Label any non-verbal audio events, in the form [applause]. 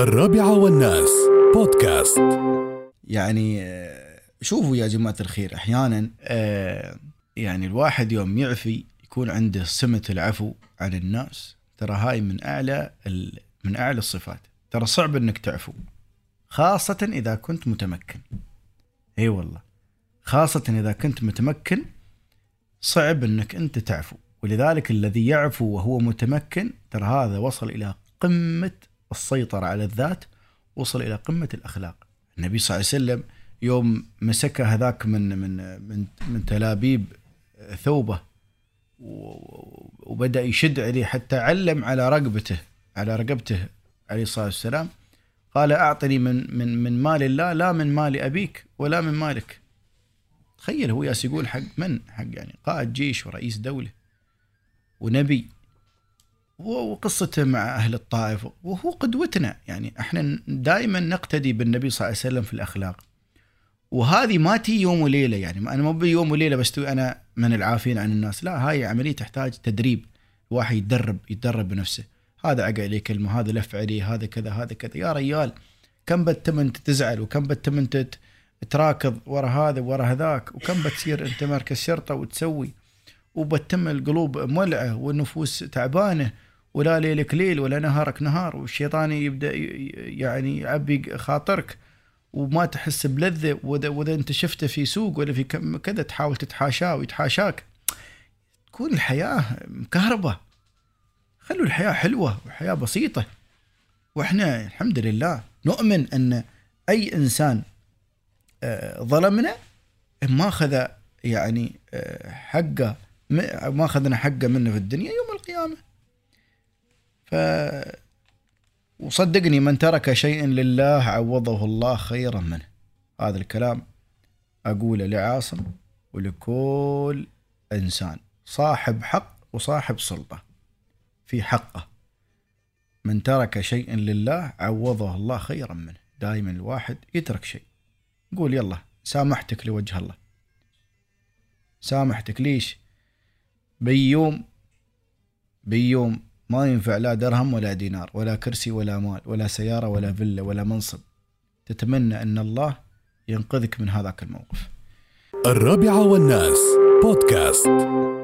الرابعة والناس. بودكاست. يعني آه، شوفوا يا جماعة الخير أحيانا آه، يعني الواحد يوم يعفي يكون عنده سمة العفو عن الناس. ترى هاي من أعلى من أعلى الصفات. ترى صعب أنك تعفو خاصة إذا كنت متمكن. أي والله. خاصة إذا كنت متمكن صعب أنك أنت تعفو. ولذلك الذي يعفو وهو متمكن ترى هذا وصل إلى قمة السيطرة على الذات وصل إلى قمة الأخلاق. النبي صلى الله عليه وسلم يوم مسكه هذاك من من من من تلابيب ثوبه و- وبدأ يشد عليه حتى علم على رقبته على رقبته عليه الصلاة والسلام. قال أعطني من من من مال الله لا من مال أبيك ولا من مالك. تخيل هو ياس يقول حق من؟ حق يعني قائد جيش ورئيس دولة. ونبي وقصته مع أهل الطائف وهو قدوتنا يعني إحنا دائما نقتدي بالنبي صلى الله عليه وسلم في الأخلاق. وهذه ما تي يوم وليلة يعني أنا مو بيوم وليلة بستوي أنا من العافين عن الناس. لا هاي عملية تحتاج تدريب. الواحد يتدرب يتدرب بنفسه. هذا عقى عليه كلمة هذا لف عليه هذا كذا هذا كذا. يا ريال كم بتم انت تزعل وكم بتم انت تراكض ورا هذا ورا هذاك وكم بتصير [laughs] أنت مركز شرطه وتسوي. وبتم القلوب مولعة والنفوس تعبانة. ولا ليلك ليل ولا نهارك نهار والشيطان يبدأ يعني يعبي خاطرك وما تحس بلذة وإذا وإذا أنت شفته في سوق ولا في كذا تحاول تتحاشاه ويتحاشاك. تكون الحياة مكهربة. خلوا الحياة حلوة وحياة بسيطة. وإحنا الحمد لله نؤمن أن أي إنسان آه، ظلمنا ما أخذ يعني آه، حقه ما أخذنا حقه منه في الدنيا يوم القيامة. ف وصدقني من ترك شيئا لله عوضه الله خيرا منه. هذا الكلام أقوله لعاصم ولكل إنسان صاحب حق وصاحب سلطة في حقه. من ترك شيئا لله عوضه الله خيرا منه. دائما الواحد يترك شيء. قول يلا سامحتك لوجه الله. سامحتك ليش؟ بيوم بيوم ما ينفع لا درهم ولا دينار ولا كرسي ولا مال ولا سيارة ولا فيلا ولا منصب. تتمنى أن الله ينقذك من هذاك الموقف. الرابعة والناس بودكاست.